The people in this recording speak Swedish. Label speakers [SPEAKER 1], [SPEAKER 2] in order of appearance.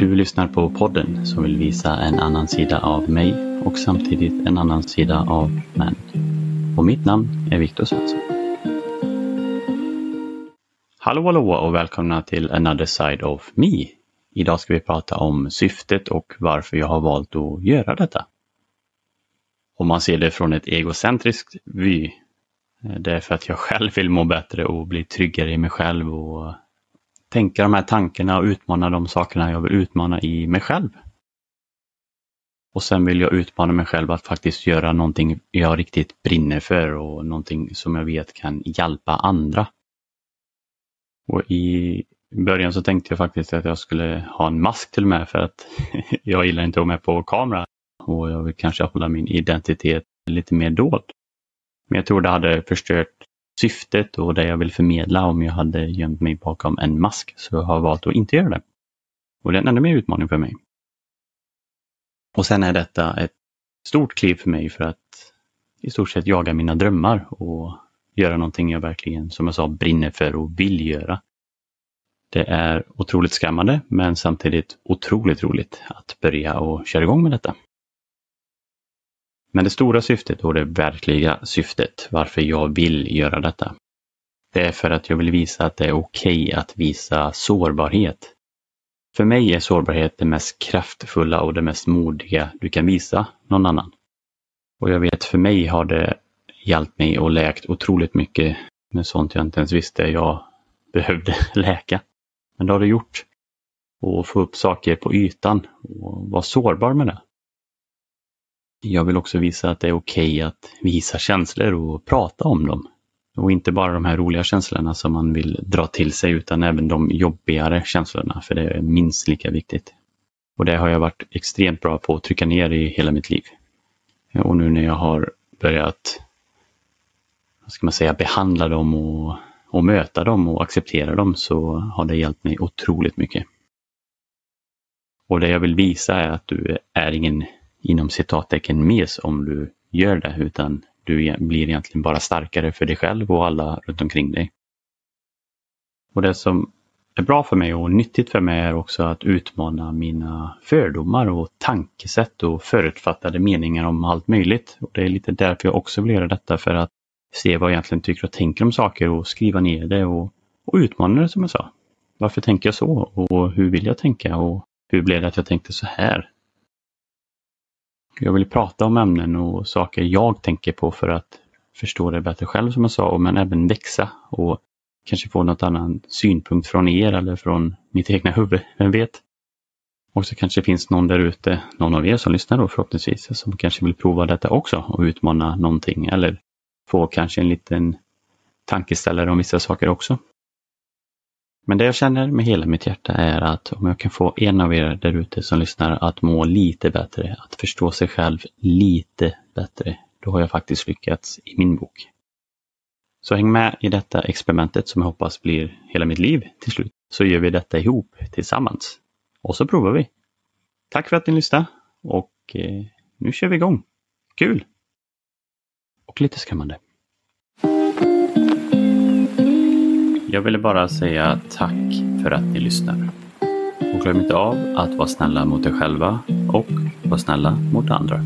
[SPEAKER 1] Du lyssnar på podden som vill visa en annan sida av mig och samtidigt en annan sida av män. Och mitt namn är Viktor Svensson. Hallå hallå och välkomna till Another Side of Me. Idag ska vi prata om syftet och varför jag har valt att göra detta. Om man ser det från ett egocentriskt vy. Eh, det är för att jag själv vill må bättre och bli tryggare i mig själv och tänka de här tankarna och utmana de sakerna jag vill utmana i mig själv. Och sen vill jag utmana mig själv att faktiskt göra någonting jag riktigt brinner för och någonting som jag vet kan hjälpa andra. Och i början så tänkte jag faktiskt att jag skulle ha en mask till och med för att jag gillar inte att vara med på kamera och jag vill kanske hålla min identitet lite mer dold. Men jag tror det hade förstört syftet och det jag vill förmedla om jag hade gömt mig bakom en mask. Så jag har valt att inte göra det. Och det är en ännu mer utmaning för mig. Och sen är detta ett stort kliv för mig för att i stort sett jaga mina drömmar och göra någonting jag verkligen, som jag sa, brinner för och vill göra. Det är otroligt skrämmande men samtidigt otroligt roligt att börja och köra igång med detta. Men det stora syftet och det verkliga syftet varför jag vill göra detta. Det är för att jag vill visa att det är okej okay att visa sårbarhet. För mig är sårbarhet det mest kraftfulla och det mest modiga du kan visa någon annan. Och jag vet för mig har det hjälpt mig och läkt otroligt mycket med sånt jag inte ens visste jag behövde läka. Men det har det gjort. Och få upp saker på ytan och vara sårbar med det. Jag vill också visa att det är okej okay att visa känslor och prata om dem. Och inte bara de här roliga känslorna som man vill dra till sig utan även de jobbigare känslorna, för det är minst lika viktigt. Och det har jag varit extremt bra på att trycka ner i hela mitt liv. Och nu när jag har börjat, vad ska man säga, behandla dem och, och möta dem och acceptera dem så har det hjälpt mig otroligt mycket. Och det jag vill visa är att du är ingen inom citattecken mes om du gör det utan du blir egentligen bara starkare för dig själv och alla runt omkring dig. Och det som är bra för mig och nyttigt för mig är också att utmana mina fördomar och tankesätt och förutfattade meningar om allt möjligt. Och Det är lite därför jag också vill göra detta för att se vad jag egentligen tycker och tänker om saker och skriva ner det och, och utmana det som jag sa. Varför tänker jag så och hur vill jag tänka och hur blev det att jag tänkte så här? Jag vill prata om ämnen och saker jag tänker på för att förstå det bättre själv som jag sa, men även växa och kanske få något annan synpunkt från er eller från mitt egna huvud, vem vet? Och så kanske det finns någon där ute, någon av er som lyssnar då förhoppningsvis, som kanske vill prova detta också och utmana någonting eller få kanske en liten tankeställare om vissa saker också. Men det jag känner med hela mitt hjärta är att om jag kan få en av er där ute som lyssnar att må lite bättre, att förstå sig själv lite bättre, då har jag faktiskt lyckats i min bok. Så häng med i detta experimentet som jag hoppas blir hela mitt liv till slut. Så gör vi detta ihop tillsammans. Och så provar vi. Tack för att ni lyssnade och eh, nu kör vi igång. Kul! Och lite skrämmande. Jag ville bara säga tack för att ni lyssnar. Och glöm inte av att vara snälla mot er själva och vara snälla mot andra.